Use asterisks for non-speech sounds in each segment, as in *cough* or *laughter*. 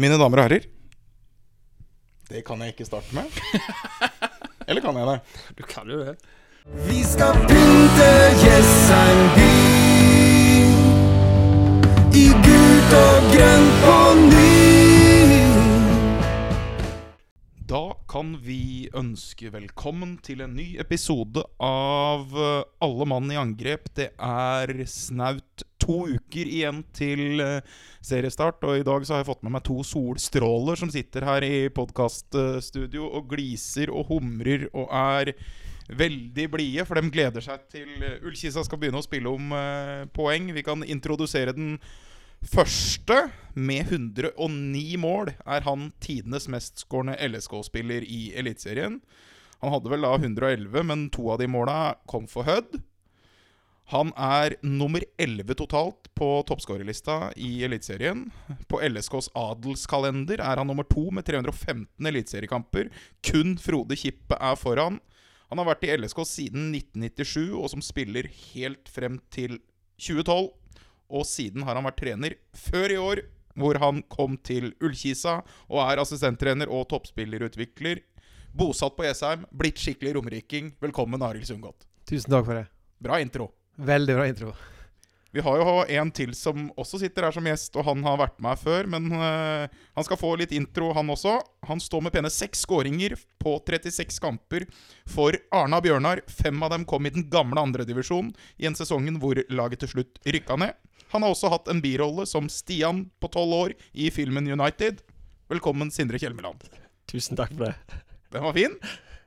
Mine damer og herrer. Det kan jeg ikke starte med. *laughs* Eller kan jeg det? Du kan jo det. Vi skal pynte Jessheim by i gult og grønt på ny. Da kan vi ønske velkommen til en ny episode av eh, Alle mann i angrep. Det er snaut to uker igjen til eh, seriestart, og i dag så har jeg fått med meg to solstråler som sitter her i podkaststudio og gliser og humrer og er veldig blide, for de gleder seg til eh, Ullkisa skal begynne å spille om eh, poeng. Vi kan introdusere den første. Med 109 mål er han tidenes mestskårende LSK-spiller i Eliteserien. Han hadde vel da 111, men to av de måla kom for Hødd. Han er nummer 11 totalt på toppskårerlista i Eliteserien. På LSKs adelskalender er han nummer to med 315 eliteseriekamper. Kun Frode Kippe er foran. Han har vært i LSK siden 1997, og som spiller helt frem til 2012. Og siden har han vært trener før i år, hvor han kom til Ullkisa og er assistenttrener og toppspillerutvikler. Bosatt på Jessheim, blitt skikkelig romeriking. Velkommen, Arild Sundgodt. Tusen takk for det. Bra intro. Veldig bra intro. Vi har jo en til som også sitter her som gjest, og han har vært med her før. Men uh, han skal få litt intro, han også. Han står med pene seks skåringer på 36 kamper for Arna Bjørnar. Fem av dem kom i den gamle andredivisjonen i en sesongen hvor laget til slutt rykka ned. Han har også hatt en birolle som Stian på tolv år i filmen United. Velkommen, Sindre Kjelmeland. Tusen takk for det. Den var fin.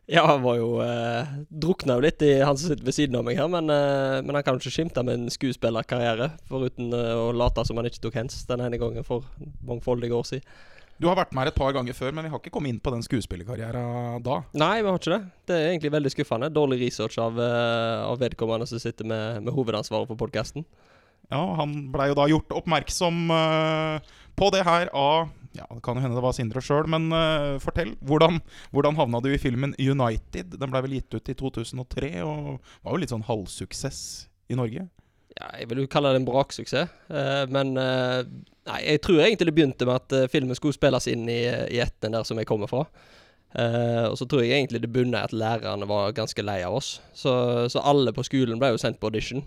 Ja, han var jo eh, Drukna jo litt i han som sitter ved siden av meg her, men, eh, men han kan jo ikke skimte med en skuespillerkarriere, foruten eh, å late som han ikke tok hens den ene gangen for mangfoldige år siden. Du har vært med her et par ganger før, men vi har ikke kommet inn på den skuespillerkarrieren da. Nei, vi har ikke det. Det er egentlig veldig skuffende. Dårlig research av, eh, av vedkommende som sitter med, med hovedansvaret for podkasten. Ja, han blei jo da gjort oppmerksom øh, på det her av Ja, det kan jo hende det var Sindre sjøl, men uh, fortell. Hvordan, hvordan havna du i filmen United? Den blei vel gitt ut i 2003 og var jo litt sånn halvsuksess i Norge? Ja, jeg vil jo kalle det en braksuksess, uh, men uh, Nei, jeg tror egentlig det begynte med at filmen skulle spilles inn i, i Etnen der som jeg kommer fra. Uh, og så tror jeg egentlig det bunnet i at lærerne var ganske lei av oss. Så, så alle på skolen ble jo sendt på audition.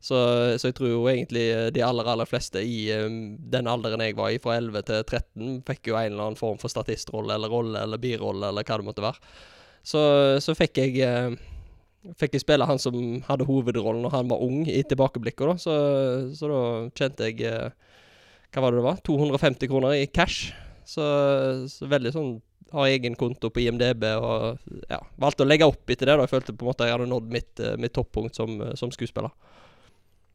Så, så jeg tror jo egentlig de aller, aller fleste i eh, den alderen jeg var i, fra 11 til 13, fikk jo en eller annen form for statistrolle eller rolle eller birolle eller hva det måtte være. Så, så fikk jeg eh, Fikk jeg spille han som hadde hovedrollen når han var ung, i tilbakeblikket. Så, så da tjente jeg eh, Hva var det det var? 250 kroner i cash. Så, så veldig sånn Har egen konto på IMDb og ja, valgte å legge opp etter det. da Jeg følte på en måte jeg hadde nådd mitt, eh, mitt toppunkt som, eh, som skuespiller.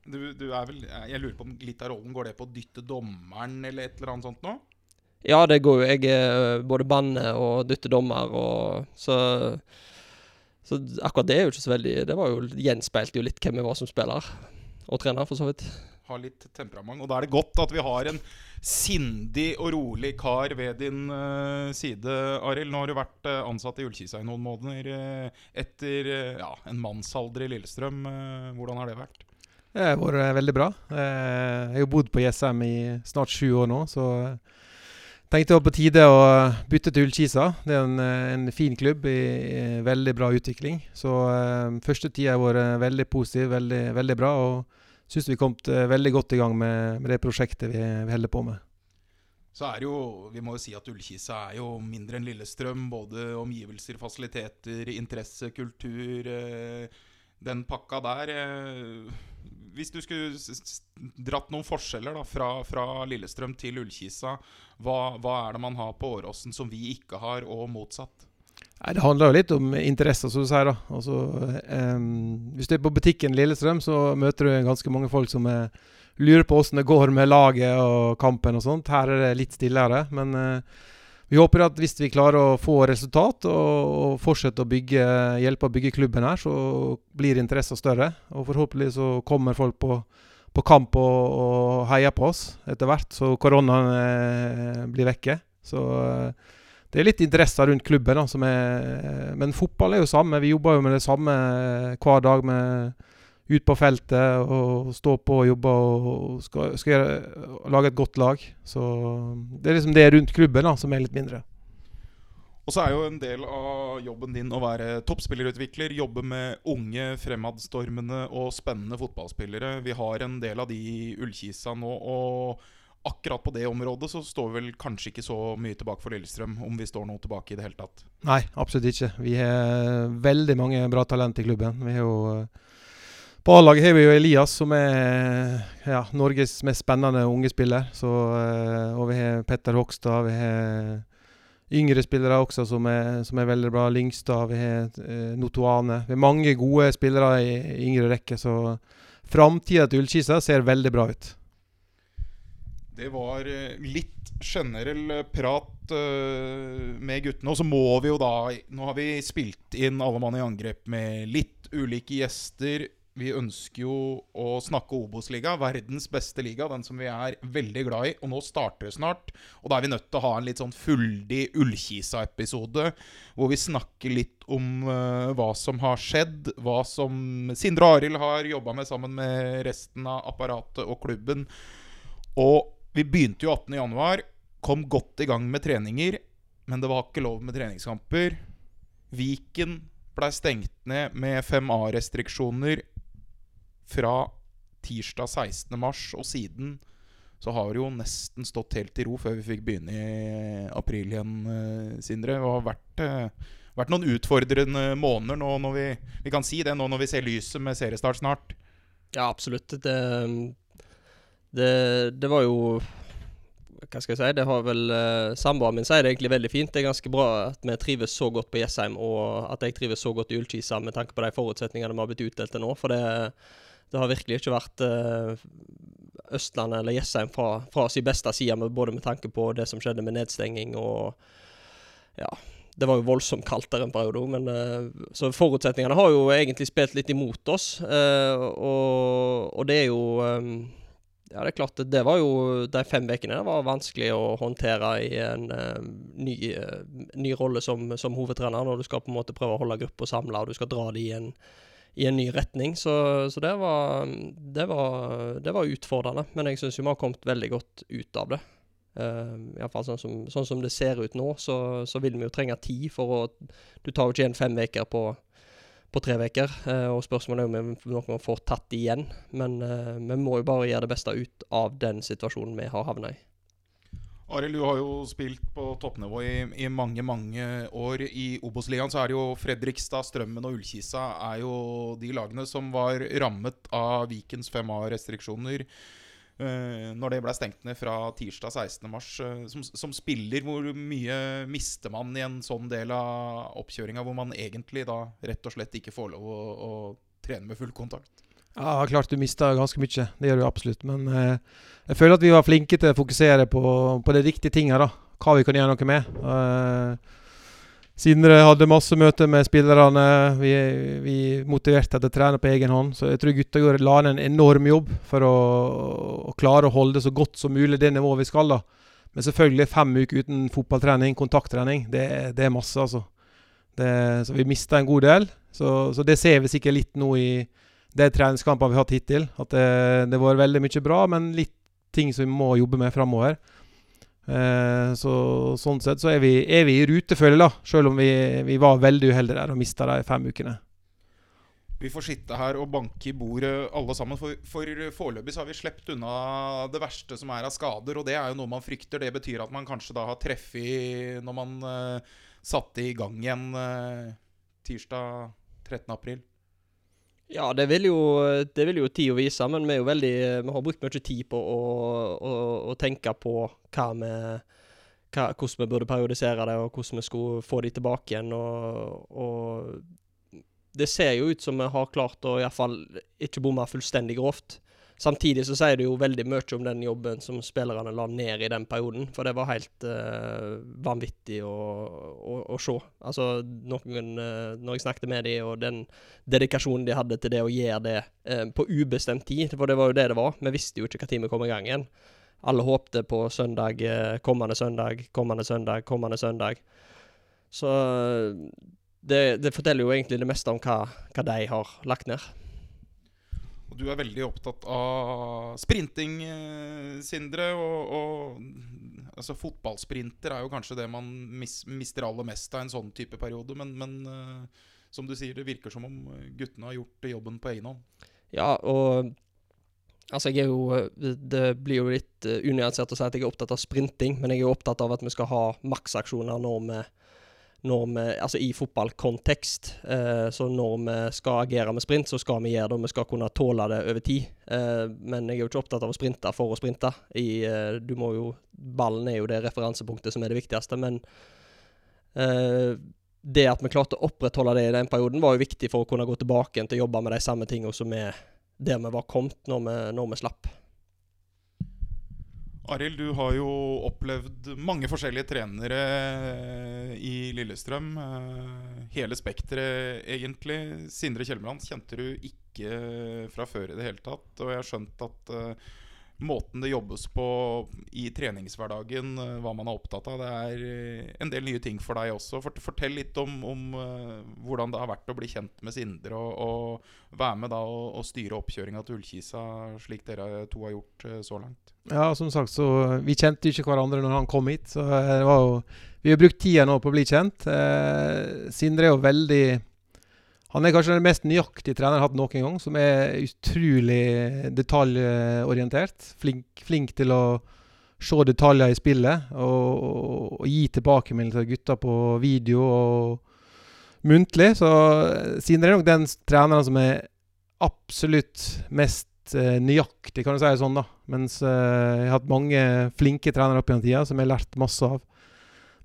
Du, du vel Jeg lurer på om litt av rollen går det på å dytte dommeren eller et eller annet sånt nå? Ja, det går jo. Jeg er både banne og dytter dommer og så Så akkurat det er jo ikke så veldig Det var jo gjenspeilte jo litt hvem vi var som spiller. Og trener, for så vidt. Har litt temperament. Og da er det godt at vi har en sindig og rolig kar ved din uh, side, Arild. Nå har du vært uh, ansatt i Ullkisa i noen måneder uh, etter ja, en mannsalder i Lillestrøm. Hvordan har det vært? Det har vært eh, veldig bra. Eh, Jeg har jo bodd på Jessheim i snart sju år nå, så eh, tenkte det var på tide å bytte til Ullkisa. Det er en, en fin klubb i, i veldig bra utvikling. Så første tida har vært veldig positiv, veldig, veldig bra. Og syns vi kom veldig godt i gang med, med det prosjektet vi, vi holder på med. Så er jo, Vi må jo si at Ullkisa er jo mindre enn Lillestrøm. Både omgivelser, fasiliteter, interesse, kultur. Den pakka der. Hvis du skulle dratt noen forskjeller da, fra, fra Lillestrøm til Ullkisa, hva, hva er det man har på Åråsen som vi ikke har, og motsatt? Nei, Det handler jo litt om interesser, som du sier. da. Altså, um, hvis du er på butikken Lillestrøm, så møter du ganske mange folk som er, lurer på åssen det går med laget og kampen og sånt. Her er det litt stillere. Men eh, vi håper at hvis vi klarer å få resultat og, fortsette å bygge, hjelpe å bygge klubben her, så blir interessen større. Og forhåpentlig så kommer folk på, på kamp og, og heier på oss etter hvert, så koronaen eh, blir vekke. Så eh, det er litt interesser rundt klubben, da, er, men fotball er jo samme. Vi jobber jo med det samme hver dag med ut på feltet og stå på og jobbe og skal, skal gjøre, lage et godt lag. Så det er liksom det rundt klubben da, som er litt mindre. Og så er jo en del av jobben din å være toppspillerutvikler. Jobbe med unge, fremadstormende og spennende fotballspillere. Vi har en del av de i Ullkisa nå. Og akkurat på det området så står vi vel kanskje ikke så mye tilbake for Lillestrøm, om vi står noe tilbake i det hele tatt. Nei, absolutt ikke. Vi har veldig mange bra talent i klubben. Vi har jo eh, på A-laget har vi jo Elias, som er ja, Norges mest spennende unge spiller. Så, eh, og vi har Petter Hogstad. Vi har yngre spillere også som er, som er veldig bra. Lyngstad. Vi har eh, Notoane. Vi har mange gode spillere i, yngre rekke, så framtida til Ullkisa ser veldig bra ut. Det var eh, litt generell prat med guttene. Og så må vi jo da Nå har vi spilt inn Alle mann i angrep med litt ulike gjester. Vi ønsker jo å snakke Obos-liga, verdens beste liga, den som vi er veldig glad i. Og nå starter det snart, og da er vi nødt til å ha en litt sånn fyldig Ullkisa-episode. Hvor vi snakker litt om uh, hva som har skjedd, hva som Sindre Arild har jobba med sammen med resten av apparatet og klubben. Og vi begynte jo 18.1. Kom godt i gang med treninger, men det var ikke lov med treningskamper. Viken blei stengt ned med 5A-restriksjoner fra tirsdag 16.3, og siden så har det jo nesten stått helt i ro før vi fikk begynne i april igjen, eh, Sindre. Det har vært, eh, vært noen utfordrende måneder nå når vi, vi kan si det nå når vi ser lyset med seriestart snart. Ja, absolutt. Det, det, det var jo Hva skal jeg si? Det har vel uh, Samboeren min sier det egentlig veldig fint. Det er ganske bra at vi trives så godt på Jessheim, og at jeg trives så godt i Ullkisa med tanke på de forutsetningene vi har blitt utdelt til nå. For det, det har virkelig ikke vært uh, Østlandet eller Jessheim fra, fra sin beste side, både med tanke på det som skjedde med nedstenging og Ja. Det var jo voldsomt kaldt der en periode men uh, Så forutsetningene har jo egentlig spilt litt imot oss. og, og det er jo ja, det er klart. Det var jo De fem ukene var vanskelig å håndtere i en ny, ny, rolle som, som, hovedtrener, når du skal på en måte prøve å holde gruppa samla og du skal dra det i en, i en ny retning. Så, så det, var, det, var, det, var, utfordrende. Men jeg syns vi har kommet veldig godt ut av det. Uh, Iallfall sånn, som, sånn som det ser ut nå, så, så vil vi jo trenge tid for å Du tar jo ikke igjen fem uker på på tre uker. Uh, og spørsmålet er om vi noen får tatt igjen. Men uh, vi må jo bare gjøre det beste ut av den situasjonen vi har havna i. Arild, du har jo spilt på toppnivå i, i mange mange år. I Obos-ligaen så er det jo Fredrikstad, Strømmen og Ullkisa er jo de lagene som var rammet av Vikens 5A-restriksjoner. Uh, når det ble stengt ned fra tirsdag 16.3. Uh, som, som, spiller, hvor mye mister man i en sånn del av oppkjøringa, hvor man egentlig da rett og slett ikke får lov å, å trene med full kontakt? Ja, klart du mista ganske mye. Det gjør du absolutt. Men eh, jeg føler at vi var flinke til å fokusere på, på de riktige tinga. Hva vi kan gjøre noe med. Eh, Sindre hadde masse møter med spillerne. Vi, vi motiverte til å trene på egen hånd. Så jeg tror gutta la ned en enorm jobb for å, å, klare å holde det så godt som mulig det nivået vi skal. da. Men selvfølgelig fem uker uten fotballtrening, kontakttrening, det, det er masse, altså. Det, så vi mista en god del. Så, så, det ser vi sikkert litt nå i de treningskampene vi har hatt hittil. At det, det var veldig mye bra, men litt ting som vi må jobbe med framover. Eh, så Sånn sett så er vi, er vi i rute, føler jeg, da. Selv om vi, vi var veldig uheldige der og mista de fem ukene. Vi får sitte her og banke i bordet alle sammen. For, for foreløpig har vi sluppet unna det verste som er av skader. Og det er jo noe man frykter. Det betyr at man kanskje da har treffet når man uh, satte i gang igjen uh, tirsdag 13. april. Ja, det vil, jo, det vil jo tid å vise, men vi, veldig, vi har brukt mye tid på å, å, å tenke på hva vi, hva, hvordan vi burde periodisere det, og hvordan vi skulle få de tilbake igjen. Og, og det ser jo ut som vi har klart å iallfall ikke bomme fullstendig grovt. Samtidig så sier det jo veldig mye om den jobben som spillerne la ned i den perioden. For det var helt uh, vanvittig å, å, å, se. Altså, noen, uh, når jeg snakket med dem, og den dedikasjonen de hadde til det å gjøre det uh, på ubestemt tid, for det var jo det det var. Vi visste jo ikke når vi kom i gang igjen. Alle håpte på søndag, kommende søndag, kommende søndag, kommende søndag. Så det, det forteller jo egentlig det meste om hva, hva de har lagt ned. Og du er veldig opptatt av sprinting, eh, Sindre. Og, og altså, fotballsprinter er jo kanskje det man mis, mister aller mest av en sånn type periode. Men, men eh, som du sier, det virker som om guttene har gjort jobben på egen hånd. Ja, og Altså, jeg er jo Det blir jo litt unyansert å si at jeg er opptatt av sprinting, men jeg er opptatt av at vi skal ha maksaksjoner når vi vi, altså i fotballkontekst. Eh, så når vi skal agere med sprint, så skal vi gjøre det, og vi skal kunne tåle det over tid. Eh, men jeg er jo ikke opptatt av å sprinte for å sprinte. I, eh, du må jo, ballen er jo det referansepunktet som er det viktigste. Men eh, det at vi klarte å opprettholde det i den perioden, var jo viktig for å kunne gå tilbake til å jobbe med de samme tingene som vi der vi var kommet når vi, når vi slapp. Arild, du har jo opplevd mange forskjellige trenere i Lillestrøm. Eh, hele spekteret, egentlig. Sindre Kjelmeland kjente du ikke fra før i det hele tatt. Og jeg har skjønt at uh, måten det jobbes på i treningshverdagen, eh, hva man er opptatt av. Det er eh, en del nye ting for deg også. Fortell litt om, om uh, hvordan det har vært å bli kjent med Sindre, og, og være med da og, og styre oppkjøringa til Ullkisa, slik dere to har gjort så langt. Ja, som sagt, så vi kjente ikke hverandre når han kom hit. Så det var jo Vi har brukt tida nå på å bli kjent. Eh, Sindre er jo veldig han er kanskje den mest nøyaktige treneren jeg har hatt noen gang. Som er utrolig detaljorientert. Flink, flink til å se detaljer i spillet og, og gi tilbakemeldinger til gutta på video og muntlig. Så Sindre er nok den treneren som er absolutt mest uh, nøyaktig, kan du si det sånn. da. Mens uh, jeg har hatt mange flinke trenere opp gjennom tida som jeg har lært masse av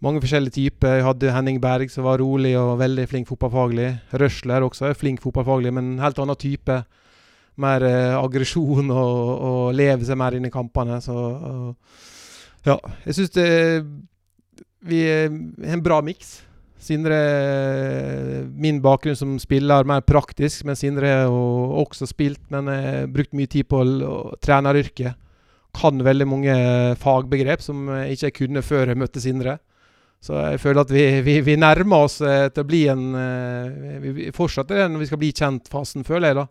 mange forskjellige typer. Jeg hadde Henning Berg, som var rolig og veldig flink fotballfaglig. Røsler også er flink fotballfaglig, men en helt annen type. Mer eh, aggresjon og, og, leve seg mer inn i kampene. Så og, ja, jeg syns det Vi er en bra miks. Sindre Min bakgrunn som spiller mer praktisk, men Sindre har også spilt, men har brukt mye tid på treneryrket. Kan veldig mange fagbegrep som jeg ikke kunne før jeg møtte Sindre. Så jeg føler at vi, vi, vi nærmer oss eh, til å bli en eh, Vi fortsetter den når vi skal bli kjent-fasen, føler jeg, da.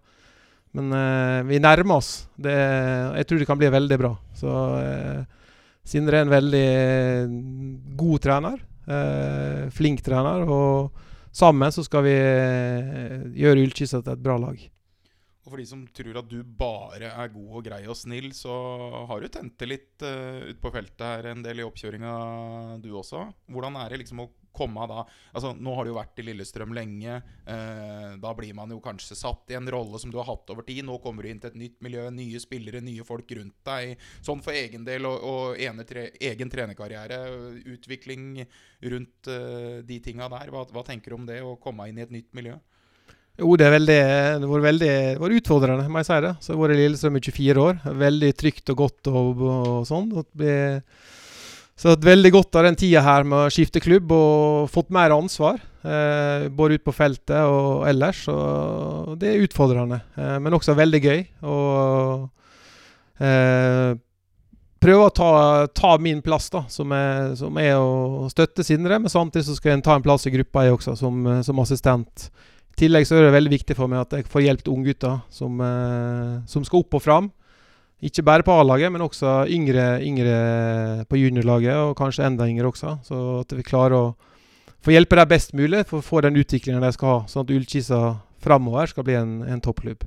Men eh, vi nærmer oss. Det, jeg tror det kan bli veldig bra. Så eh, Sindre er en veldig god trener. Flink trener. Og sammen så skal vi gjøre Ullkisa til et bra lag. Og for de som tror at du bare er god og grei og snill, så har du tent det litt uh, ute på feltet her en del i oppkjøringa, du også. Hvordan er det liksom å komme da Altså, Nå har du jo vært i Lillestrøm lenge. Uh, da blir man jo kanskje satt i en rolle som du har hatt over tid. Nå kommer du inn til et nytt miljø, nye spillere, nye folk rundt deg. Sånn for egen del og, og tre, egen trenerkarriere, utvikling rundt uh, de tinga der. Hva, hva tenker du om det, å komme inn i et nytt miljø? Jo, det, er veldig, det var veldig det var utfordrende, må jeg si det. Så jeg har vært i Lillestrøm i 24 år. Veldig trygt og godt og, og sånn. Så jeg har veldig godt av den tida her med å skifte klubb og fått mer ansvar. Eh, både ut på feltet og ellers. Og det er utfordrende, eh, men også veldig gøy. Og eh, prøve å ta, ta, min plass, da, som er, som er å støtte Sindre. Men samtidig så skal en ta en plass i gruppa, jeg også, som, som assistent. I tillegg så er det veldig viktig for meg at jeg får hjelp til unggutter som, eh, som skal opp og fram. Ikke bare på A-laget, men også yngre, yngre på juniorlaget, og kanskje enda yngre også. Så at vi klarer å få hjelpe dem best mulig for å få den utviklingen de skal ha, sånn at Ullkisa framover skal bli en, en toppklubb.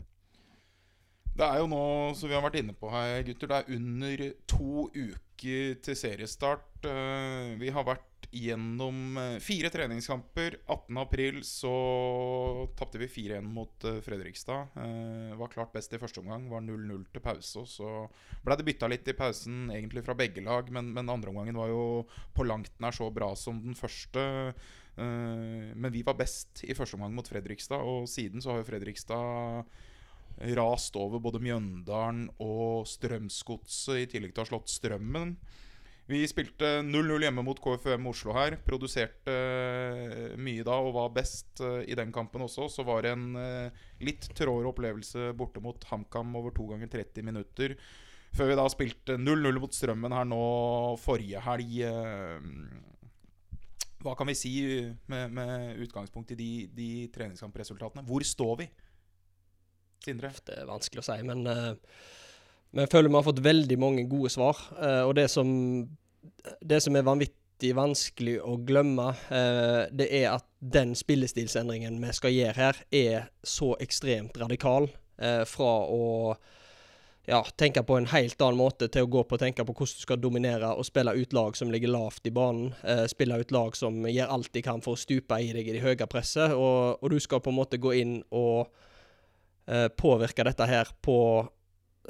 Det er jo nå, som vi har vært inne på her, gutter, det er under to uker til seriestart. Eh, vi har vært gjennom eh, fire treningskamper. 18.4 så tapte vi 4-1 mot uh, Fredrikstad. Var klart best i første omgang. Var 0-0 til pause. Så ble det bytta litt i pausen, egentlig fra begge lag. Men, men andre omgangen var jo på langt nær så bra som den første. Men vi var best i første omgang mot Fredrikstad, og siden så har jo Fredrikstad rast over både Mjøndalen og Strømsgodset, i tillegg til å ha slått Strømmen. Vi spilte 0-0 hjemme mot KFUM Oslo her. Produserte uh, mye da og var best uh, i den kampen også. Så var det en uh, litt tråere opplevelse borte mot HamKam over to ganger 30 minutter. Før vi da spilte 0-0 mot Strømmen her nå forrige helg. hva kan vi si med, med utgangspunkt i de, de treningskampresultatene? Hvor står vi? Sindre? Det er vanskelig å si, men vi uh, jeg føler vi har fått veldig mange gode svar. Uh, og det som, det som er vanvittig vanskelig å glemme, uh, det er at den spillestilsendringen vi skal gjøre her, er så ekstremt radikal. eh, fra å ja, tenke på en helt annen måte til å gå på å tenke på hvordan du skal dominere og spille ut lag som ligger lavt i banen. Eh, spille ut lag som gjør alt de kan for å stupe i deg i det høye presset. Og, og du skal på en måte gå inn og eh, påvirke dette her på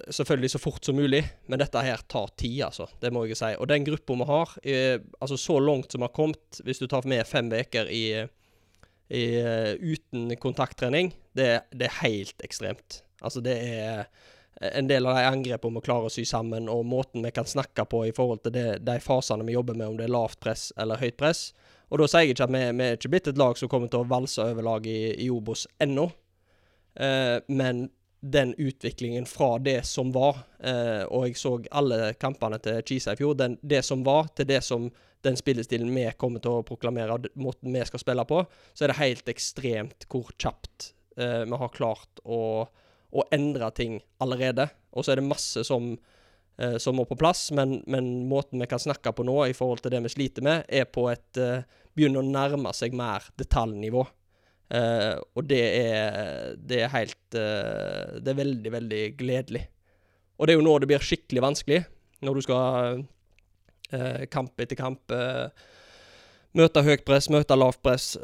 selvfølgelig så fort som mulig, men dette her tar tid, altså. Det må jeg si. Og den gruppa vi har, eh, altså så langt som vi har kommet, hvis du tar med fem uker i, i, eh, uten kontakttrening, det, det er helt ekstremt. Altså det er en del av de angrepene vi klarer å sy sammen, og måten vi kan snakke på i forhold til det, de fasene vi jobber med, om det er lavt press eller høyt press. Og da sier jeg ikke at vi, vi er ikke blitt et lag som kommer til å valse over lag i, i Obos ennå, eh, men den utviklingen fra det som var, eh, og jeg så alle kampene til Chisa i fjor, den, det som var, til det som den spillestilen vi kommer til å proklamere, måten vi skal spille på, så er det helt ekstremt hvor kjapt eh, vi har klart å, å endre ting allerede. Og så er det masse som, eh, som må på plass, men, men måten vi kan snakke på nå i forhold til det vi sliter med, er på et eh, begynner å nærme seg mer detaljnivå. Eh, og det er, det er helt uh, Det er veldig, veldig gledelig. Og det er jo nå det blir skikkelig vanskelig, når du skal uh, kamp etter kamp møte høyt press, møte lavt press.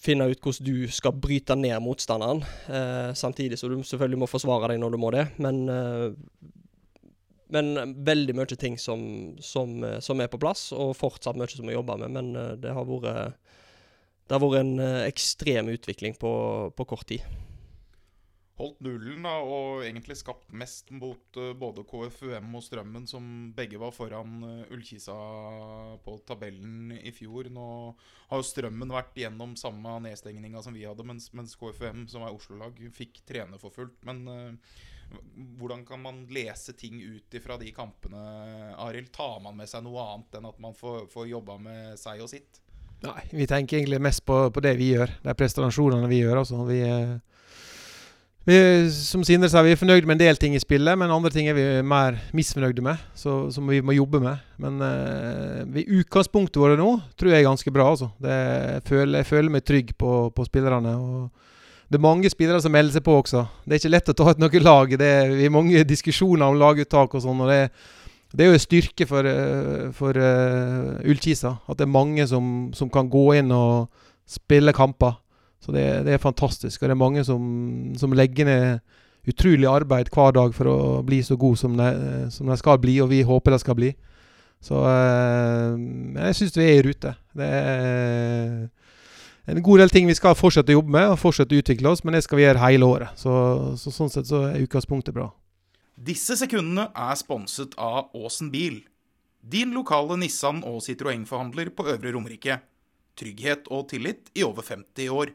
finne ut hvordan du skal bryte ned motstanderen, samtidig som du selvfølgelig må forsvare deg når du må det. Men, men veldig mye ting som, som, som er på plass, og fortsatt mye som vi jobber med. Men det har vært det har vært en eh, ekstrem utvikling på, på kort tid. Holdt nullen da, og egentlig skapt mest mot eh, både KFUM og Strømmen, som begge var foran eh, Ullkisa på tabellen i fjor. Nå har jo Strømmen vært gjennom samme nedstengninga som vi hadde, mens, mens KFUM, som er Oslo-lag, fikk trene for fullt. Men uh, hvordan kan man lese ting ut ifra de kampene, Arild? Tar man med seg noe annet enn at man får, får jobba med seg og sitt? Nei, vi tenker egentlig mest på, på det vi gjør. De prestasjonene vi gjør. Altså. Vi, eh, vi, som Sindre sa, vi er fornøyd med en del ting i spillet, men andre ting er vi mer misfornøyde med, så, som vi må jobbe med. Men uh, utgangspunktet vårt nå tror jeg er ganske bra. Altså. Det, jeg, føler, jeg føler meg trygg på, på spillerne. og det er mange spillere som melder seg på også. Det er ikke lett å ta ut noe lag. Det er, vi har mange diskusjoner om laguttak og sånn. og det, det er jo en styrke for, eh, for uh, Ullkisa at det er mange som, som kan gå inn og spille kamper. Så det, det er fantastisk. Og det er mange som, som legger ned utrolig arbeid hver dag for å bli så god som de, som de skal bli, og vi håper de skal bli. Så uh, jeg syns vi er i rute. Det er en god del ting vi skal fortsette å jobbe med og fortsette å utvikle oss, men det skal vi gjøre hele året. Så, så sånn sett så er utgangspunktet bra. Disse sekundene er sponset av Åsen bil. Din lokale Nissan og Citroën-forhandler på Øvre Romerike. Trygghet og tillit i over 50 år.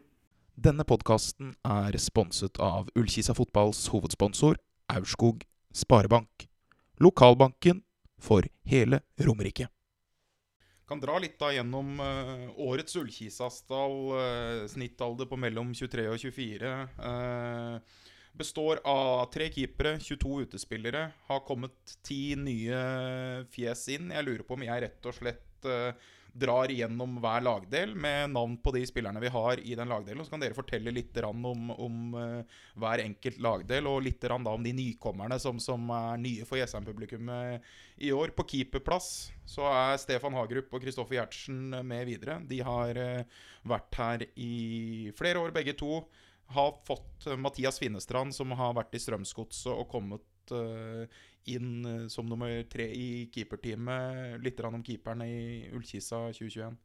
Denne podkasten er sponset av Ullkisa fotballs hovedsponsor Aurskog Sparebank. Lokalbanken for hele Romerike. Kan dra litt da gjennom uh, årets Ullkisa-stall. eh, snittalder på mellom 23 og 24. eh, består av tre keepere, 22 utespillere. Har kommet ti nye fjes inn. Jeg lurer på om jeg rett og slett eh, drar gjennom hver lagdel med navn på de spillerne vi har i den lagdelen. Så kan dere fortelle litt om, om eh, hver enkelt lagdel, og litt da om de nykommerne som, som er nye for Jessheim-publikummet i år. På keeperplass så er Stefan Hagerup og Kristoffer Gjertsen med videre. De har eh, vært her i flere år, begge to. Har fått eh, Mathias Finnestrand, som har vært i Strømsgodset og kommet uh, inn eh, som nummer tre i keeperteamet. Litt om keeperne i Ullkisa 2021.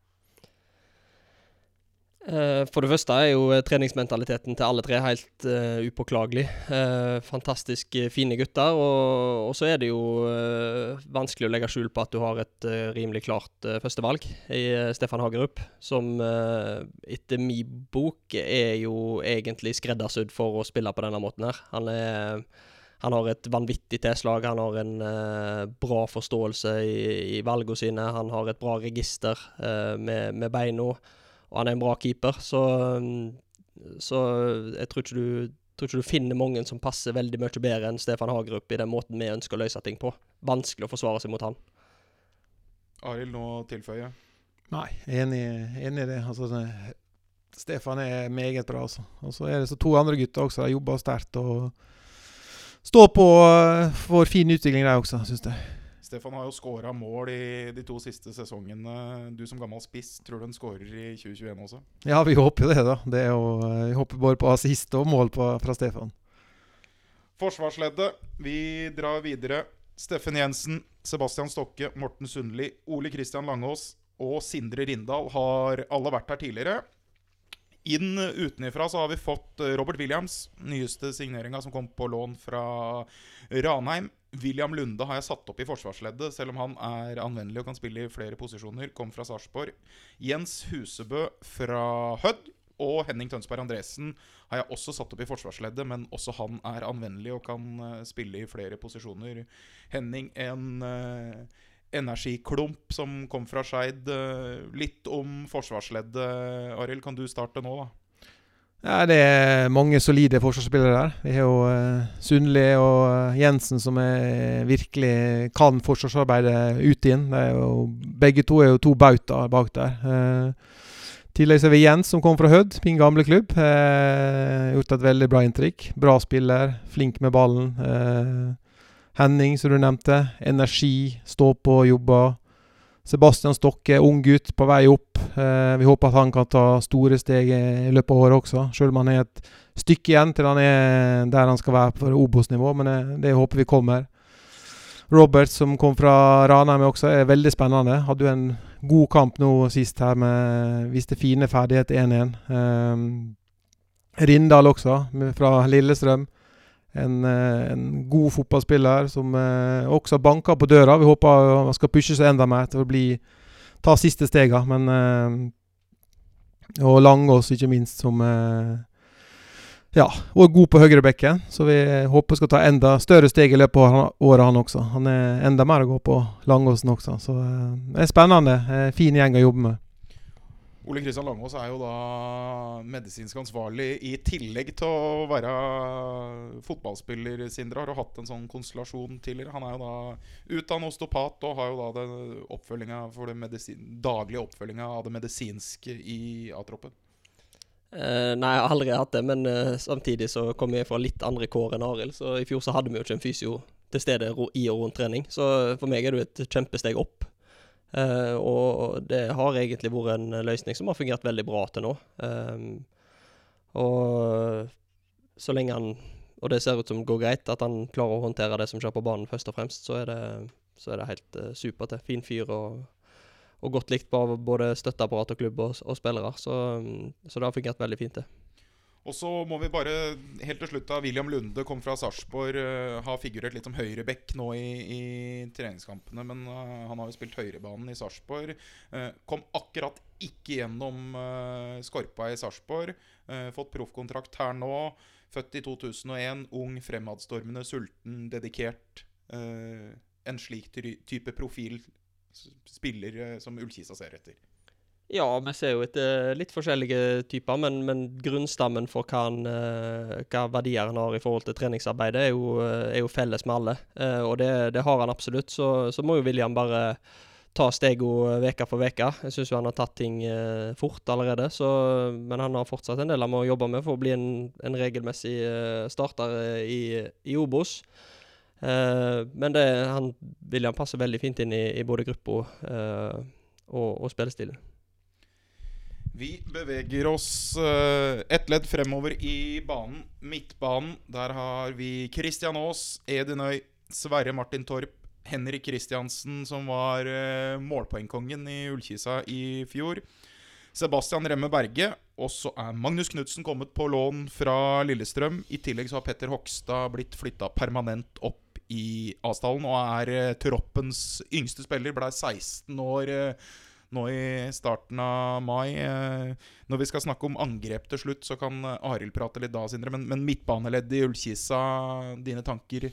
Eh, For det første er jo eh, treningsmentaliteten til alle tre helt uh, upåklagelig. Uh, fantastisk fine gutter. Og, og så er det jo uh, vanskelig å legge skjul på at du har et rimelig klart førstevalg i Stefan Hagerup, som etter min bok er jo egentlig skreddersydd for å spille på denne måten her. Han er han har et vanvittig tilslag, han har en bra forståelse i, i valgene sine. Han har et bra register med, med beina, og han er en bra keeper. Så, mm, så jeg tror ikke du tror ikke du finner mange som passer veldig mye bedre enn Stefan Hagerup i den måten vi ønsker å løse ting på. Vanskelig å forsvare seg mot han. Arild, nå tilføye. Nei, enig, enig i det. Altså, Stefan er meget bra, altså. Og så er det så to andre gutter også. De jobber sterkt og står på uh, for fin utvikling, de også, syns jeg. Stefan har jo skåra mål i de to siste sesongene. Du som gammel spiss, tror du han skårer i 2021 også? Ja, vi håper det, da. Det er jo, eh, vi håper både på assist og mål på, fra Stefan. Forsvarsleddet. Vi drar videre. Steffen Jensen, Sebastian Stokke, Morten Sundli, Ole Kristian Langås og Sindre Rindal har alle vært her tidligere. Inn utenifra så har vi fått eh, Robert Williams, nyeste signeringa som kom på lån fra Ranheim. William Lunde har jeg satt opp i forsvarsleddet, selv om han er anvendelig og kan spille i flere posisjoner. Kom fra Sarpsborg. Jens Husebø fra Hødd. Og Henning Tønsberg Andresen har jeg også satt opp i forsvarsleddet, men også han er anvendelig og kan eh, spille i flere posisjoner. Henning, en uh, energiklump som kom fra Skeid. Eh, litt om forsvarsleddet, Arild. Kan du starte nå, da? Ja, det er mange solide forsvarsspillere der. Vi har jo uh, Sundli og eh, Jensen som er, virkelig kan forsvarsarbeidet ut inn. Jo, begge to er jo to bautaer bak der. Uh, tillegg så har vi Jens som kom fra Hødd, min gamle klubb. Uh, gjort et veldig bra inntrykk. Bra spiller, flink med ballen. Uh, Henning, som du nevnte. Energi, stå på, jobber. Sebastian Stokke, ung gutt på vei opp. Eh, vi håper at han kan ta store steg i løpet av året også, selv om han er et stykke igjen til han er der han skal være på Obos-nivå. Men det, det håper vi kommer. Robert, som kom fra Ranheim også, er veldig spennende. Hadde jo en god kamp nå sist her, med viste fine ferdigheter 1-1. Eh, Rindal også, fra Lillestrøm. En, eh, en, god fotballspiller som eh, også banker på døra. Vi håper han skal pushe seg enda mer til å bli, ta siste stega. Men eh, Og Langås, ikke minst, som ja, og god på høyrebekken. Så vi håper skal ta enda større steg i løpet av året, han også. Han er enda mer å gå på Langåsen også. Så det er spennende. Fin gjeng å jobbe med. Ole Kristian Langås er jo da medisinsk ansvarlig i tillegg til å være fotballspiller, Sindre. Har hatt en sånn konstellasjon tidligere. Han er jo da utdannet osteopat og har jo da den for medisin, daglige oppfølginga av det medisinske i A-troppen. Uh, nei, jeg har aldri hatt det, men uh, samtidig så kom jeg fra litt andre kår enn Arild. Så i fjor så hadde vi jo ikke en fysio til stede i og rundt trening. Så for meg er det jo et kjempesteg opp. Eh, og det har egentlig vært en løsning som har fungert veldig bra til nå. Um, og så lenge han Og det ser ut som det går greit, at han klarer å håndtere det som skjer på banen, først og fremst, så er det, så er det helt uh, supert. Fin fyr og, og godt likt på både støtteapparat og klubb og, og spillere. Så, um, så det har fungert veldig fint, det. Og så må vi bare helt til slutt da William Lunde kom fra Sarpsborg. Uh, har figurert litt som høyreback nå i, i treningskampene, men uh, han har jo spilt høyrebanen i Sarpsborg. Uh, kom akkurat ikke gjennom Skorpa i Sarpsborg. Fått proffkontrakt her nå. Født i 2001. Ung, fremadstormende, sulten, dedikert. En slik type profil spiller som Ullkisa ser etter. Ja, vi ser jo etter litt forskjellige typer, men, men grunnstammen for hva, han, eh, hva verdier han har i forhold til treningsarbeidet, er jo, eh, er jo felles med alle. Eh, og det, det har han absolutt. Så, så må jo William bare ta stegene uke for uke. Jeg syns han har tatt ting fort allerede, så, men han har fortsatt en del han må jobbe med for å bli en, en regelmessig starter i, i Obos. Men det, han, William passer veldig fint inn i, i både gruppa og, og spillestilen. Vi beveger oss uh, ett ledd fremover i banen. Midtbanen. Der har vi Christian Aas, Edin Øy, Sverre Martin Torp, Henrik Kristiansen, som var uh, målpoengkongen i Ullkisa i fjor. Sebastian Remme Berge. Og så er Magnus Knutsen kommet på lån fra Lillestrøm. I tillegg så har Petter Hogstad blitt flytta permanent opp i Asdalen og er uh, troppens yngste spiller. Blei 16 år eh, nå i starten av mai. Eh, når vi skal snakke om angrep til slutt, så kan Arild prate litt da, Sindre. Men, men midtbaneledd i Ullkisa, dine tanker?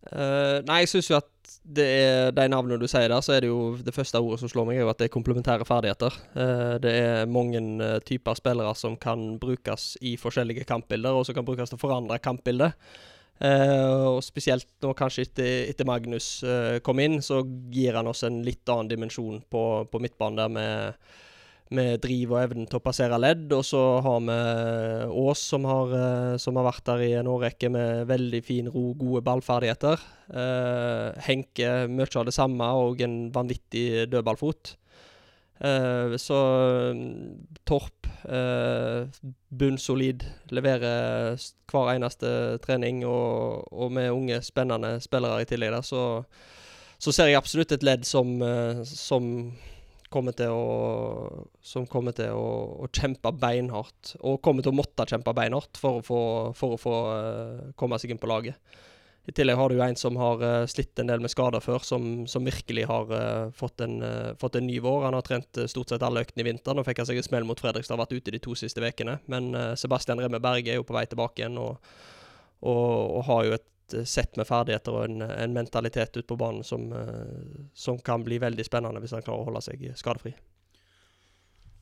Uh, nei, jeg syns jo at det er de navnene du sier der, så er det jo det første ordet som slår meg, er jo at det er komplementære ferdigheter. Uh, det er mange uh, typer spillere som kan brukes i forskjellige kampbilder, og som kan brukes til å forandre kampbildet. Eh, og spesielt nå kanskje etter, etter Magnus uh, kom inn, så gir han oss en litt annen dimensjon på, på midtbanen der med med driv og evnen til å passere ledd. Og så har vi Ås, som har, uh, som har vært der i en årrekke med veldig fin ro, gode ballferdigheter. Henke mye av det samme og en vanvittig dødballfot. Eh, så mm, Torp, uh, bunnsolid, leverer hver eneste trening. Og, og med unge, spennende spillere i tillegg der, så, så ser jeg absolutt et ledd som, uh, som kommer til å Som kommer til å, å kjempe beinhardt. Og kommer til å måtte kjempe beinhardt for å få, for å få komme seg inn på laget. I tillegg har du jo en som har eh, slitt en del med skader før, som, som virkelig har uh, fått, en, uh, fått en ny vår. Han har trent stort sett alle øktene i vinter. Nå fikk han seg en smell mot Fredrikstad, har vært ute de to siste ukene. Men Sebastian Remme Berge er jo på vei tilbake igjen, og, og, og har jo et sett med ferdigheter og en, en mentalitet ute på banen som, som kan bli veldig spennende hvis han klarer å holde seg skadefri.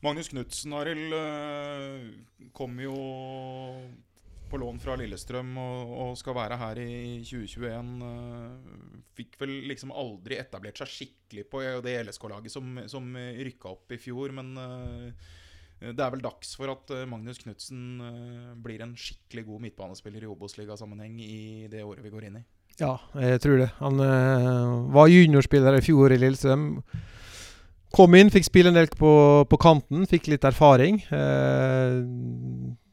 Magnus Knutsen, Arild, kom jo på lån fra Lillestrøm og, og skal være her i 2021. eh, Fikk vel liksom aldri etablert seg skikkelig på det LSK-laget som, som rykka opp i fjor, men eh, det er vel dags for at eh, Magnus Knutsen eh, blir en skikkelig god midtbanespiller i Obos-ligasammenheng i det året vi går inn i. Ja, jeg tror det. Han øh, var juniorspiller i fjor i Lillestrøm. Kom inn, fikk spille en del på, på kanten, fikk litt erfaring. Eh,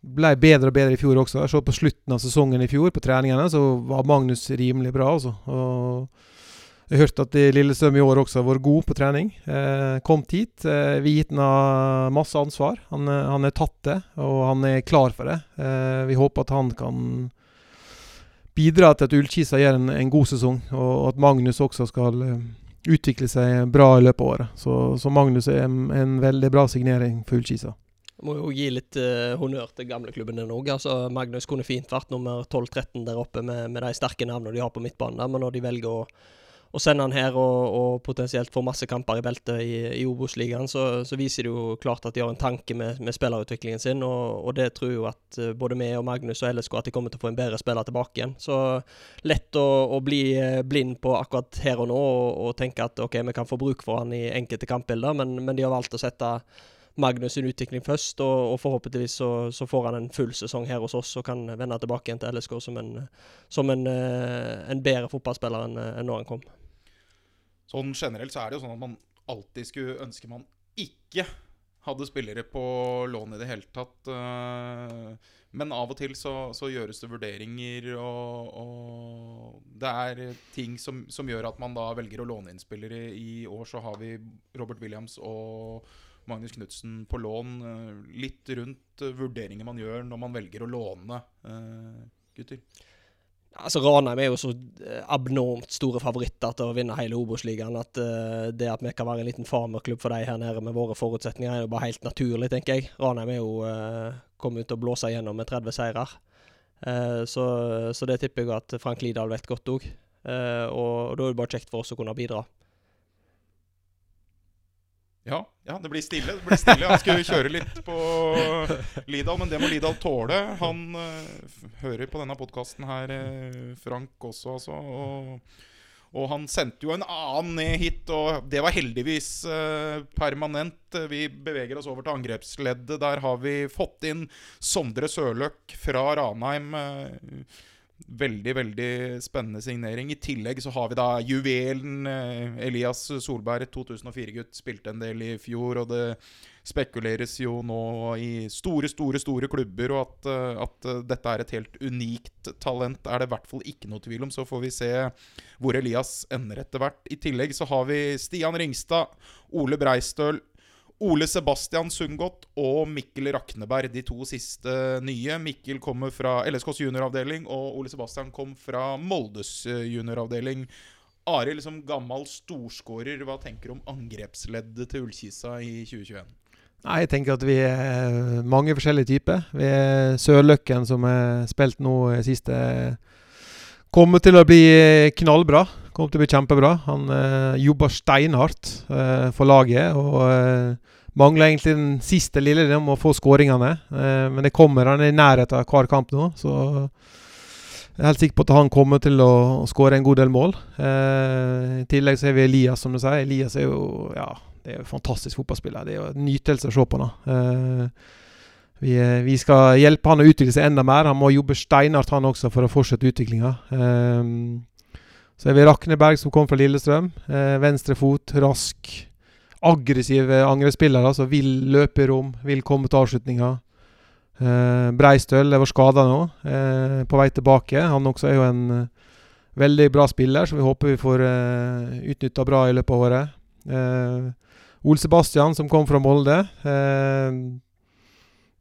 ble bedre og bedre i fjor også. Jeg så på slutten av sesongen i fjor, på treningene, så var Magnus rimelig bra. Altså. Og jeg hørte at Lillestrøm i år også har vært god på trening. Eh, kom hit. Eh, vi gitt ham masse ansvar. Han, han er tatt det, og han er klar for det. Eh, vi håper at han kan bidra til at Ullkisa gjør en, en god sesong, og at Magnus også skal eh, utvikle seg bra i løpet av året. Så, så Magnus er en, en veldig bra signering for Ullkisa. Må jo gi litt uh, honnør til gamleklubben din òg. Altså, Magnus kunne fint vært nummer 12-13 der oppe med, med de sterke navnene de har på midtbanen der, men når de velger å, å sende han her og, og potensielt få masse kamper i beltet i, i Obos-ligaen, så, så viser det jo klart at de har en tanke med, med spillerutviklingen sin, og, og det tror jo at eh, både vi og Magnus og LSK at de kommer til å få en bedre spiller tilbake igjen. Så lett å, å bli eh, blind på akkurat her og nå og, og tenke at ok, vi kan få bruk for han i enkelte kampbilder, men, men de har valgt å sette Magnus sin utvikling først, og, og forhåpentligvis så, så får han en full sesong her hos oss og kan vende tilbake igjen til LSK som en, som en, eh, en bedre fotballspiller enn en når han kom. Sånn generelt så er det jo sånn at man alltid skulle ønske man ikke hadde spillere på lån i det hele tatt. eh, Men av og til så, så gjøres det vurderinger, og, og det er ting som, som gjør at man da velger å låne inn spillere. I år så har vi Robert Williams og Magnus Knutsen på lån. eh, Litt rundt eh, vurderinger man gjør når man velger å låne, eh, gutter. Altså Ranheim er jo så abnormt store favoritter til å vinne hele Obos-ligaen at uh, det at vi kan være en liten farmerklubb for de her nede med våre forutsetninger, er jo bare helt naturlig, tenker jeg. Ranheim er jo uh, kommet ut og blåse gjennom med 30 seirer. Uh, så, så det tipper jeg at Frank Lidahl vet godt òg. og, og da er det bare kjekt for oss å kunne bidra. Ja, ja, det blir stille. Det blir stille. Han skulle kjøre litt på Lidal, men det må Lidal tåle. Han uh, hører på denne podkasten her, uh, Frank også, altså. Og, og han sendte jo en annen ned hit, og det var heldigvis uh, permanent. Vi beveger oss over til angrepsleddet. Der har vi fått inn Sondre Sørløk fra Ranheim. eh, Veldig, veldig spennende signering. I tillegg så har vi da juvelen eh, Elias Solberg, 2004-gutt. Spilte en del i fjor, og det spekuleres jo nå i store, store store klubber, og at, eh, at eh, dette er et helt unikt talent, er det i hvert fall ikke noe tvil om. Så får vi se hvor Elias ender etter hvert. I tillegg så har vi Stian Ringstad, Ole Breistøl, Ole Sebastian Sundgodt og Mikkel Rakneberg, de to siste nye. Mikkel kommer fra LSKs junioravdeling, og Ole Sebastian kom fra Moldes eh, junioravdeling. Arild, som gammel storskårer, hva tenker du om angrepsleddet til Ullkisa i 2021? Nei, jeg tenker at vi er mange forskjellige typer. Vi er Sørløkken, som er spilt nå i siste Kommer til å bli eh, knallbra. Kommer til å bli kjempebra. Han eh, jobber steinhardt eh, for laget. og eh, Mangler egentlig den siste lille om å få skåringene. Eh, men det kommer. Han er i nærheten av hver kamp nå. Så jeg er helt sikker på at han kommer til å, skåre en god del mål. Eh, I tillegg så har vi Elias, som du sier. Elias er jo ja, det er jo fantastisk fotballspiller. Det er jo en nytelse å se på nå. Eh, vi, vi, skal hjelpe han å utvikle seg enda mer. Han må jobbe steinhardt han også for å fortsette utviklinga. Eh, så er vi Rakneberg, som kom fra Lillestrøm. Eh, venstre fot, rask. Aggressive angrepsspillere som vil løpe i rom, vil komme til avslutninger. Eh, Breistøl var skada nå, eh, på vei tilbake. Han også er jo en eh, veldig bra spiller, så vi håper vi får eh, utnytta bra i løpet av året. Eh, Ole Sebastian, som kom fra Molde. Eh,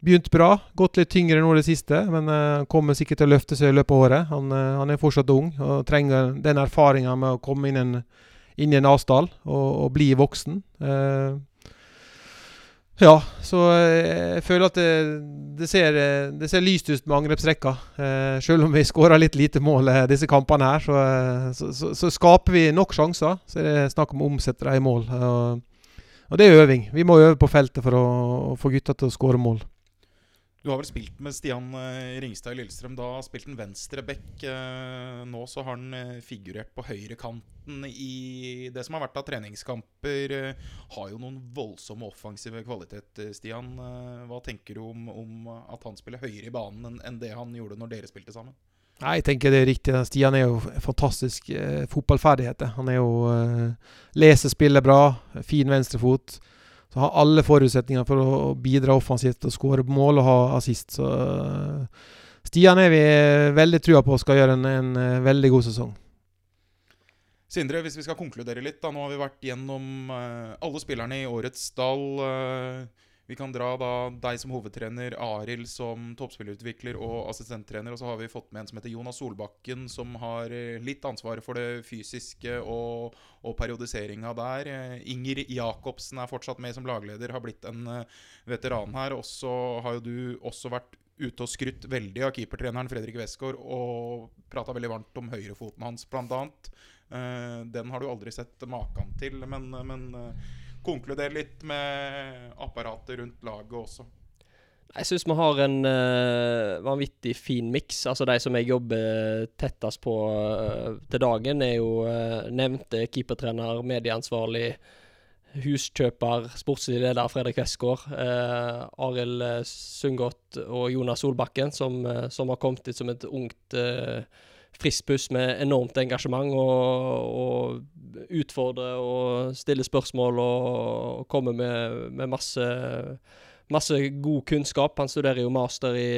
begynt bra. Gått litt tyngre nå i det siste, men eh, kommer sikkert til å løfte seg i løpet av året. Han, eh, han er fortsatt ung og trenger den erfaringa med å komme inn, en, inn i en avstand og, og bli voksen. Eh, ja, så jeg føler at det, det, ser, det ser, lyst ut med angrepsrekka. Selv om vi skårer litt lite mål disse kampene her, så, så, så, skaper vi nok sjanser. Så er det snakk om å omsette dem i mål. Og, det er øving. Vi må øve på feltet for å få gutta til å skåre mål. Du har vel spilt med Stian eh, Ringstad i Lillestrøm. Da spilte han venstre back. Eh, nå så har han eh, figurert på høyrekanten i det som har vært av treningskamper. Har jo noen voldsomme offensive kvaliteter, Stian. Hva tenker du om, om at han spiller høyere i banen enn det han gjorde når dere spilte sammen? Nei, jeg tenker det er riktig. Stian er jo fantastisk eh, fotballferdigheter. Han er jo eh, leser spillet bra, fin venstrefot. Så har alle forutsetninger for å bidra offensivt og skåre mål og ha assist. Så uh, Stian er vi veldig trua på skal gjøre en, en, en, veldig god sesong. Sindre, hvis vi skal konkludere litt, da. Nå har vi vært gjennom uh, alle spillerne i årets stall. Vi kan dra da deg som hovedtrener, Arild som toppspillerutvikler og assistenttrener. Og så har vi fått med en som heter Jonas Solbakken, som har eh, litt ansvaret for det fysiske og, og periodiseringa der. Eh, Inger Jacobsen er fortsatt med som lagleder, har blitt en eh, veteran her. Og så har jo du også vært ute og skrytt veldig av keepertreneren Fredrik Westgård og prata veldig varmt om høyrefoten hans, bl.a. Den har du aldri sett maken til, men, men konkludere litt med apparatet rundt laget også? Jeg syns vi har en uh, vanvittig fin miks. Altså De som jeg jobber tettest på uh, til dagen, er jo uh, nevnte keepertrener, medieansvarlig, huskjøper, sportslig leder Fredrik Westgård. Uh, Arild Sundgodt og Jonas Solbakken, som, som, har kommet ut som et ungt uh, frisk pust med enormt engasjement og, og utfordrer og stiller spørsmål og kommer med, med masse, masse god kunnskap. Han studerer jo master i,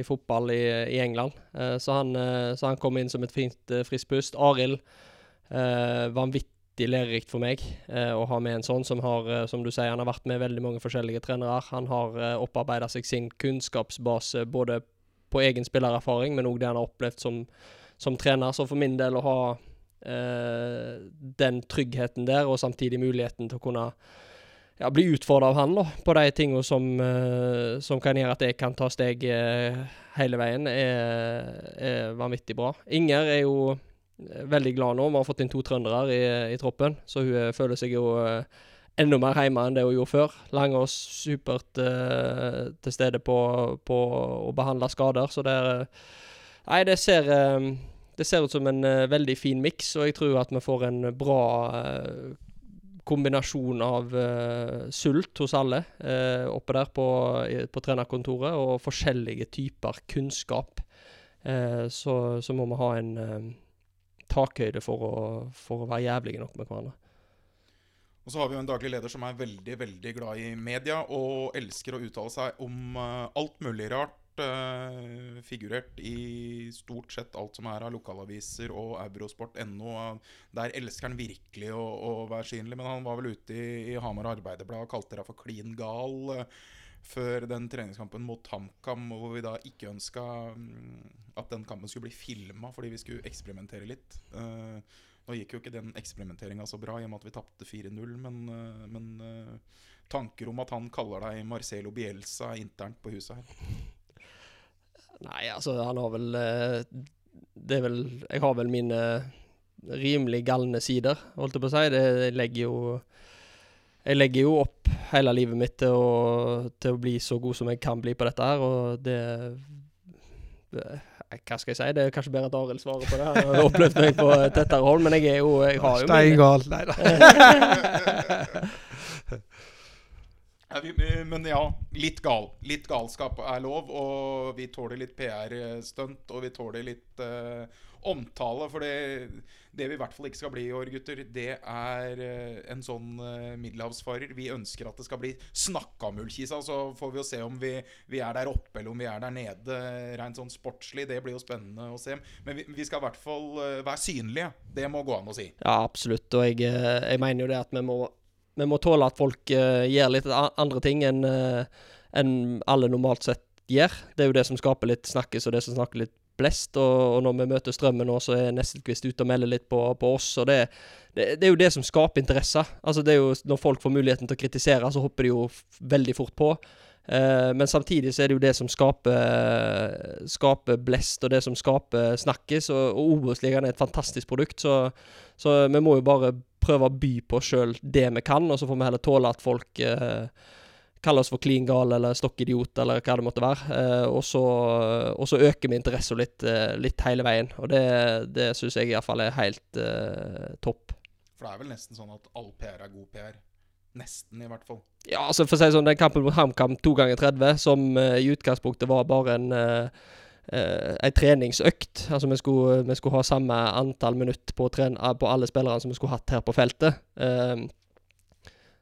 i fotball i, i England, eh, så, han, eh, så han kom inn som et fint, eh, friskt pust. Arild, vanvittig lærerikt for meg å ha med en sånn som har, som du sier, han har vært med veldig mange forskjellige trenere. Han har opparbeida seg sin kunnskapsbase både på egen spillererfaring, men òg det han har opplevd som som trener. Så for min del å ha eh, den tryggheten der, og samtidig muligheten til å kunne ja, bli utfordra av han da, på de tingene som, eh, som, kan gjøre at jeg kan ta steg eh, hele veien, er, er, vanvittig bra. Inger er jo eh, veldig glad nå. Vi har fått inn to trøndere i, i troppen, så hun eh, føler seg jo eh, enda mer hjemme enn det hun gjorde før. Langås supert uh, til stede på, på, å behandle skader, så det er Nei, det ser det ser ut som en uh, veldig fin miks, og jeg tror at vi får en bra uh, kombinasjon av uh, sult hos alle oppe der på, på, trenerkontoret, og forskjellige typer kunnskap. Så, så, må vi ha en takhøyde for å, for å være jævlige nok med hverandre. Og så har vi jo en daglig leder som er veldig veldig glad i media og elsker å uttale seg om alt mulig rart uh, figurert i stort sett alt som er av lokalaviser og eurosport.no. Der elsker han virkelig å, å, være synlig, men han var vel ute i, i Hamar Arbeiderblad og kalte deg for klin gal. Uh, før den treningskampen mot HamKam, hvor vi da ikke ønska um, at den kampen skulle bli filma fordi vi skulle eksperimentere litt. Uh, nå gikk jo ikke den eksperimenteringa så bra i og med at vi tapte 4-0, men, men tanker om at han kaller deg Marcelo Bielsa internt på huset her? Nei, altså, han har vel eh, det er vel Jeg har vel mine rimelig galne sider, holdt jeg på å si. Det, jeg legger jo Jeg legger jo opp hele livet mitt til å, til å bli så god som jeg kan bli på dette her, og det det Hva skal jeg si? Det er kanskje bedre at Arild svarer på det. her. Jeg har opplevd meg på tettere hold, men jeg er jo Jeg har jo Steingal. Nei da. *laughs* Men ja, litt gal. Litt galskap er lov, og vi tåler litt PR-stunt, og vi tåler litt uh, omtale. For det, det vi i hvert fall ikke skal bli i år, gutter, det er uh, en sånn uh, middelhavsfarer. Vi ønsker at det skal bli snakka om Ullkisa, så får vi jo se om vi, vi er der oppe eller om vi er der nede. Rent sånn sportslig, det blir jo spennende å se. Men vi, vi skal i hvert fall være synlige. Det må gå an å si. Ja, absolutt. Og jeg, jeg mener jo det at vi må, vi må tåle at folk uh, gjør litt andre ting enn uh, en alle normalt sett gjør. Det er jo det som skaper litt snakkes, og det som snakker litt blest. Og, og når vi møter Strømmen nå, så er Nesselquist ute og melder litt på, på oss. Og det, det, det er jo det som skaper interesse. Altså det er jo Når folk får muligheten til å kritisere, så hopper de jo veldig fort på. Eh, men samtidig så er det jo det som skaper, skaper blest, og det som skaper snakkes. Og, og Obos-ligaen er et fantastisk produkt, så, så vi må jo bare prøve å by på sjøl det vi kan, og så får vi heller tåle at folk eh, kaller oss for klin gal eller stokk idiot eller hva det måtte være. Eh, og, så, og så øker vi interessen litt, eh, litt hele veien, og det, det syns jeg iallfall er helt eh, topp. For det er vel nesten sånn at all PR er god PR. Nesten, i hvert fall. Ja, altså for å si sånn, den kampen mot HamKam to ganger 30, som uh, i utgangspunktet var bare en uh, en treningsøkt. Altså vi skulle, vi skulle ha samme antall minutt på, eh, på alle spillerne som vi skulle hatt her på feltet. Uh,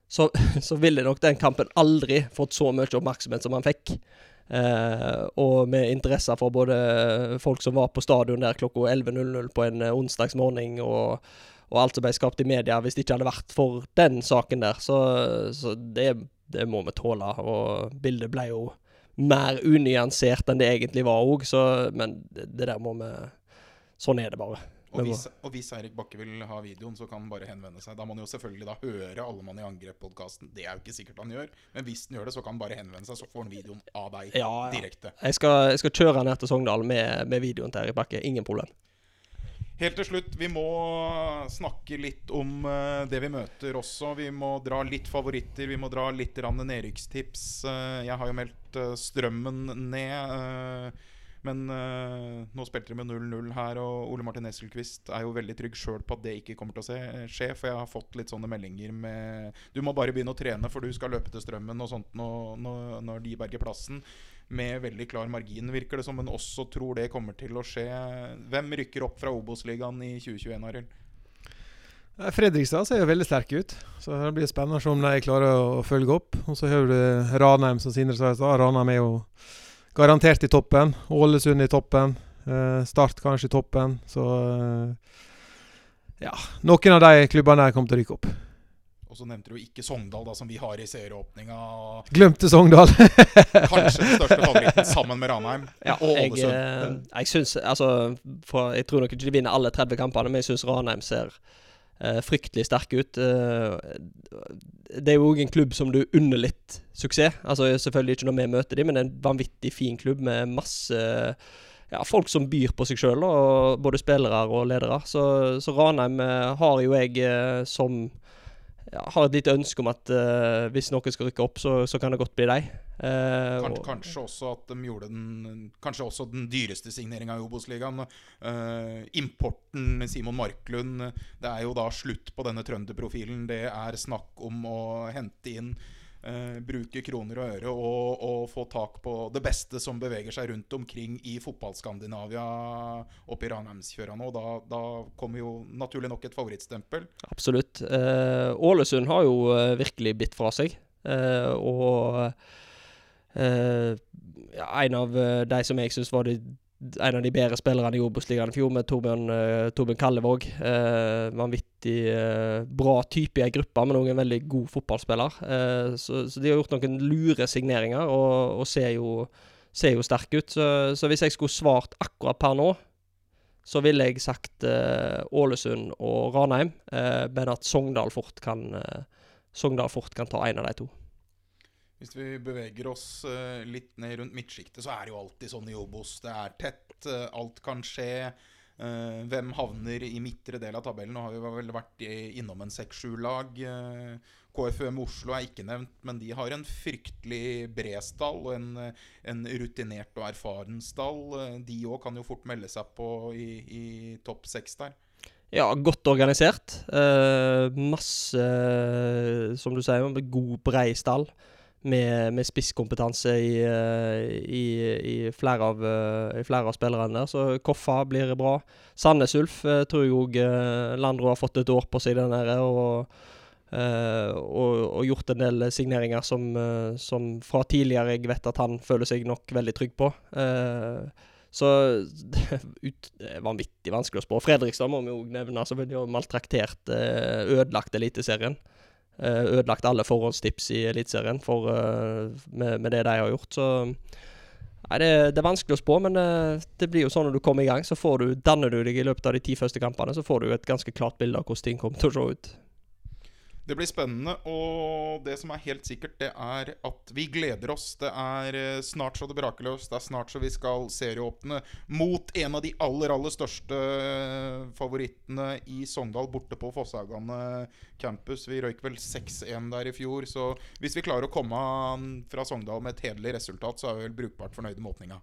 så, *laughs* så ville nok den kampen aldri fått så mye oppmerksomhet som han fikk. Eh, og med interesse for både folk som var på stadion der klokka 11.00 på en onsdags morgen, og, og alt som ble skapt i media, hvis det ikke hadde vært for den saken der. Så, så det, det må vi tåle. Og bildet ble jo mer unyansert enn det egentlig var òg, men det der må vi Sånn er det bare. Og hvis, og hvis Eirik Bakke vil ha videoen, så kan han bare henvende seg. Da må han jo selvfølgelig da høre Alle mann i angrep-podkasten. Det er jo ikke sikkert han gjør, men hvis han gjør det, så kan han bare henvende seg, så får han videoen av deg Ja, ja. direkte. Jeg skal, jeg skal kjøre ned til Sogndal med, med videoen til Erik Bakke. Ingen problem. Helt til slutt, vi må snakke litt om eh, det vi møter også. Vi må dra litt favoritter, vi må dra litt nedrykkstips. Eh, jeg har jo meldt eh, Strømmen ned. Men uh, nå spilte de med 0-0 her, og Ole Martin Esselquist er jo veldig trygg sjøl på at det ikke kommer til å skje. For jeg har fått litt sånne meldinger med Du må bare begynne å trene, for du skal løpe til Strømmen og sånt når, når, når de berger plassen. Med veldig klar margin, virker det som, men også tror det kommer til å skje. Hvem rykker opp fra Obos-ligaen i 2021, Arild? Eh, Fredrikstad ser jo veldig sterke ut, så det blir spennende å se om de klarer å følge opp. Og så har du Ranheim, som Sindre sa i stad. Ranheim er jo garantert i toppen. Ålesund i toppen. Eh, Start kanskje i toppen. Så eh, ja. Noen av de klubbene der kommer til å rykke opp. Og så nevnte du ikke Sogndal, da, som vi har i serieåpninga. Glemte Sogndal. *laughs* Kanskje den største favoritten, sammen med Ranheim og Ålesund. Jeg, jeg synes, Altså, for jeg tror nok ikke de vinner alle 30 kampene, men jeg syns Ranheim ser eh, fryktelig sterke ut. Eh, det er jo òg en klubb som du unner litt suksess. Altså Selvfølgelig ikke når vi møter dem, men det er en vanvittig fin klubb med masse ja, folk som byr på seg sjøl, både spillere og ledere. Så, så Ranheim eh, har jo jeg eh, som har et lite ønske om at uh, hvis noen skal rykke opp, så, så kan det godt bli deg. Uh, Kanskje, og- kanskje også at de gjorde den Kanskje også den dyreste signeringa i Obos-ligaen. Uh, importen Simon Marklund. Det er jo da slutt på denne trønderprofilen. Det er snakk om å hente inn eh, bruke kroner og øre og, og få tak på det beste som beveger seg rundt omkring i fotball-Skandinavia oppe i Ranheimsfjøra nå. Da, da kommer jo naturlig nok et favorittstempel. Absolutt. Eh, Ålesund har jo eh, virkelig bitt fra seg. Eh, og eh, ja, en av eh, de som jeg syns var de, en av de bedre spillerne i Obos-ligaen i fjor, med Torbjørn, uh, Torbjørn Kallevåg. Uh, vanvittig uh, bra type i ei gruppe, men òg en veldig god fotballspiller. Så, så de har gjort noen lure signeringer, og, og ser, jo, jo sterke ut. Så, så hvis jeg skulle svart akkurat per nå, så ville jeg sagt Ålesund og Ranheim, men at Sogndal fort kan Sogndal fort kan ta en av de to. Hvis vi beveger oss eh, litt ned rundt midtsjiktet, så er det jo alltid sånn i Obos. Det er tett, eh, alt kan skje. Eh, hvem havner i midtre del av tabellen? Nå har vi vel vært innom en seks-sju lag. KFUM Oslo er ikke nevnt, men de har en fryktelig bred stall og en, en rutinert og erfaren stall. De òg kan jo fort melde seg på i, i topp seks der. Ja, godt organisert. Eh, masse, som du sier, god, brei stall. Med, med spisskompetanse i, eh, i, i, flere av, eh, i flere av spillerne der. Så Koffa blir bra. Sandnes Ulf eh, tror jeg òg Landro har fått et år på seg der. Og, og, og gjort en del signeringer som, som fra tidligere jeg vet at han føler seg nok veldig trygg på. Så *laughs* ut, det er vanvittig vanskelig å spå. Fredrikstad må vi jo nevne, som har maltraktert, ødelagt Eliteserien. Eh, Ødelagt alle forhåndstips i Eliteserien for, eh, med, med det de har gjort. Så Nei, det, det er vanskelig å spå, men eh, det blir jo sånn når du kommer i gang, så får du, danner du deg i løpet av de ti første kampene, så får du et ganske klart bilde av hvordan ting kommer til å se ut. Det blir spennende, og det som er helt sikkert, det er at vi gleder oss. Det er eh, snart så det braker løs. Det er snart så vi skal serieåpne mot en av de aller, aller største eh, favorittene i Sogndal, borte på Fosshaugane campus. Vi røyk vel 6-1 der i fjor, så hvis vi klarer å komme fra Sogndal med et hederlig resultat, så er vi vel brukbart fornøyde med åpninga.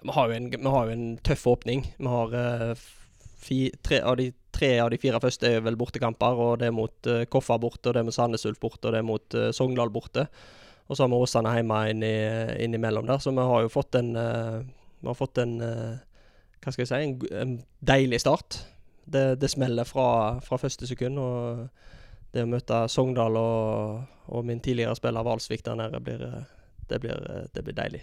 Vi har jo en, har jo en tøff åpning. Vi har uh, fi, tre, av de, tre av de fire første er vel bortekamper, og det er mot uh, Koffa borte, og det er mot Sandnes Ulf borte, og det er mot uh, Sogndal borte. Og så har vi Åsane hjemme inni, innimellom der, så vi har jo fått en uh, Vi har fått en Hva skal jeg si en, en deilig start. Det, det smeller fra, fra, første sekund, og det å møte Sogndal og, og min tidligere spiller Valsvik der nede, blir, det, blir, det blir deilig.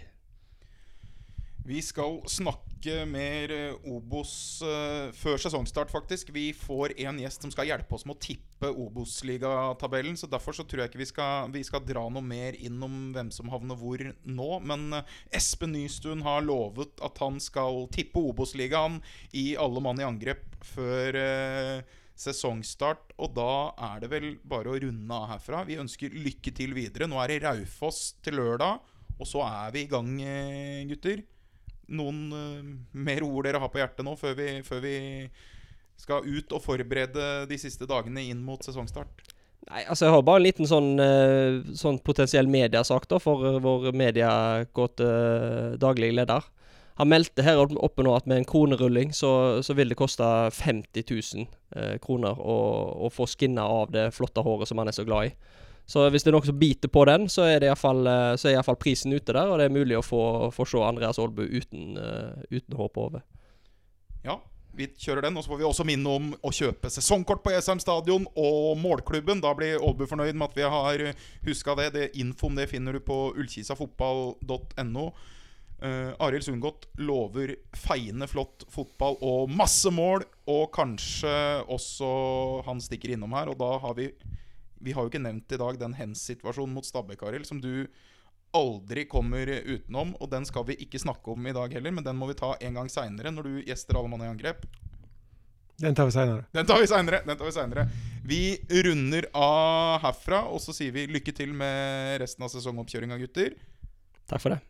Vi skal snakke mer Obos uh, før sesongstart, faktisk. Vi får en gjest som skal hjelpe oss med å tippe Obos-ligatabellen. Så derfor så tror jeg ikke vi skal, vi skal, dra noe mer inn om hvem som havner hvor nå. Men uh, Espen Nystuen har lovet at han skal tippe Obos-ligaen i Alle mann i angrep før sesongstart. Og da er det vel bare å runde av herfra. Vi ønsker lykke til videre. Nå er det Raufoss til lørdag, og så er vi i gang, gutter noen uh, mer ord dere har på hjertet nå, før vi, før vi, skal ut og forberede de siste dagene inn mot sesongstart? Nei, altså Jeg har bare en liten sånn, uh, sånn potensiell mediasak da for vår vår mediegåte daglige leder. Han meldte her oppe nå at med en kronerulling så, så vil det koste 50 000 kroner å, å få skinna av det flotte håret som han er så glad i. Så hvis det er noen som biter på den, så er det iallfall uh, prisen ute der, og det er mulig å få, få se Andreas Aalbu uten, uh, uten hår på. Ja, vi kjører den. Og så får vi også minne om å kjøpe sesongkort på Jessheim stadion og målklubben. Da blir Aalbu fornøyd med at vi har huska det. det. Infoen det finner du på ullkisafotball.no. Uh, eh, Arild Sundgodt lover feiende flott fotball og masse mål. Og kanskje også han stikker innom her, og da har vi vi har jo ikke nevnt i dag den hens-situasjonen mot Stabæk, Arild, som du aldri kommer utenom. Og den skal vi ikke snakke om i dag heller, men den må vi ta en gang seinere, når du gjester Alle mann i angrep. Den tar vi seinere. Den tar vi seinere. Vi Vi runder av herfra, og så sier vi lykke til med resten av sesongoppkjøringa, gutter. Takk for det.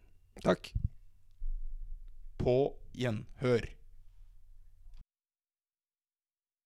Takk. På gjenhør.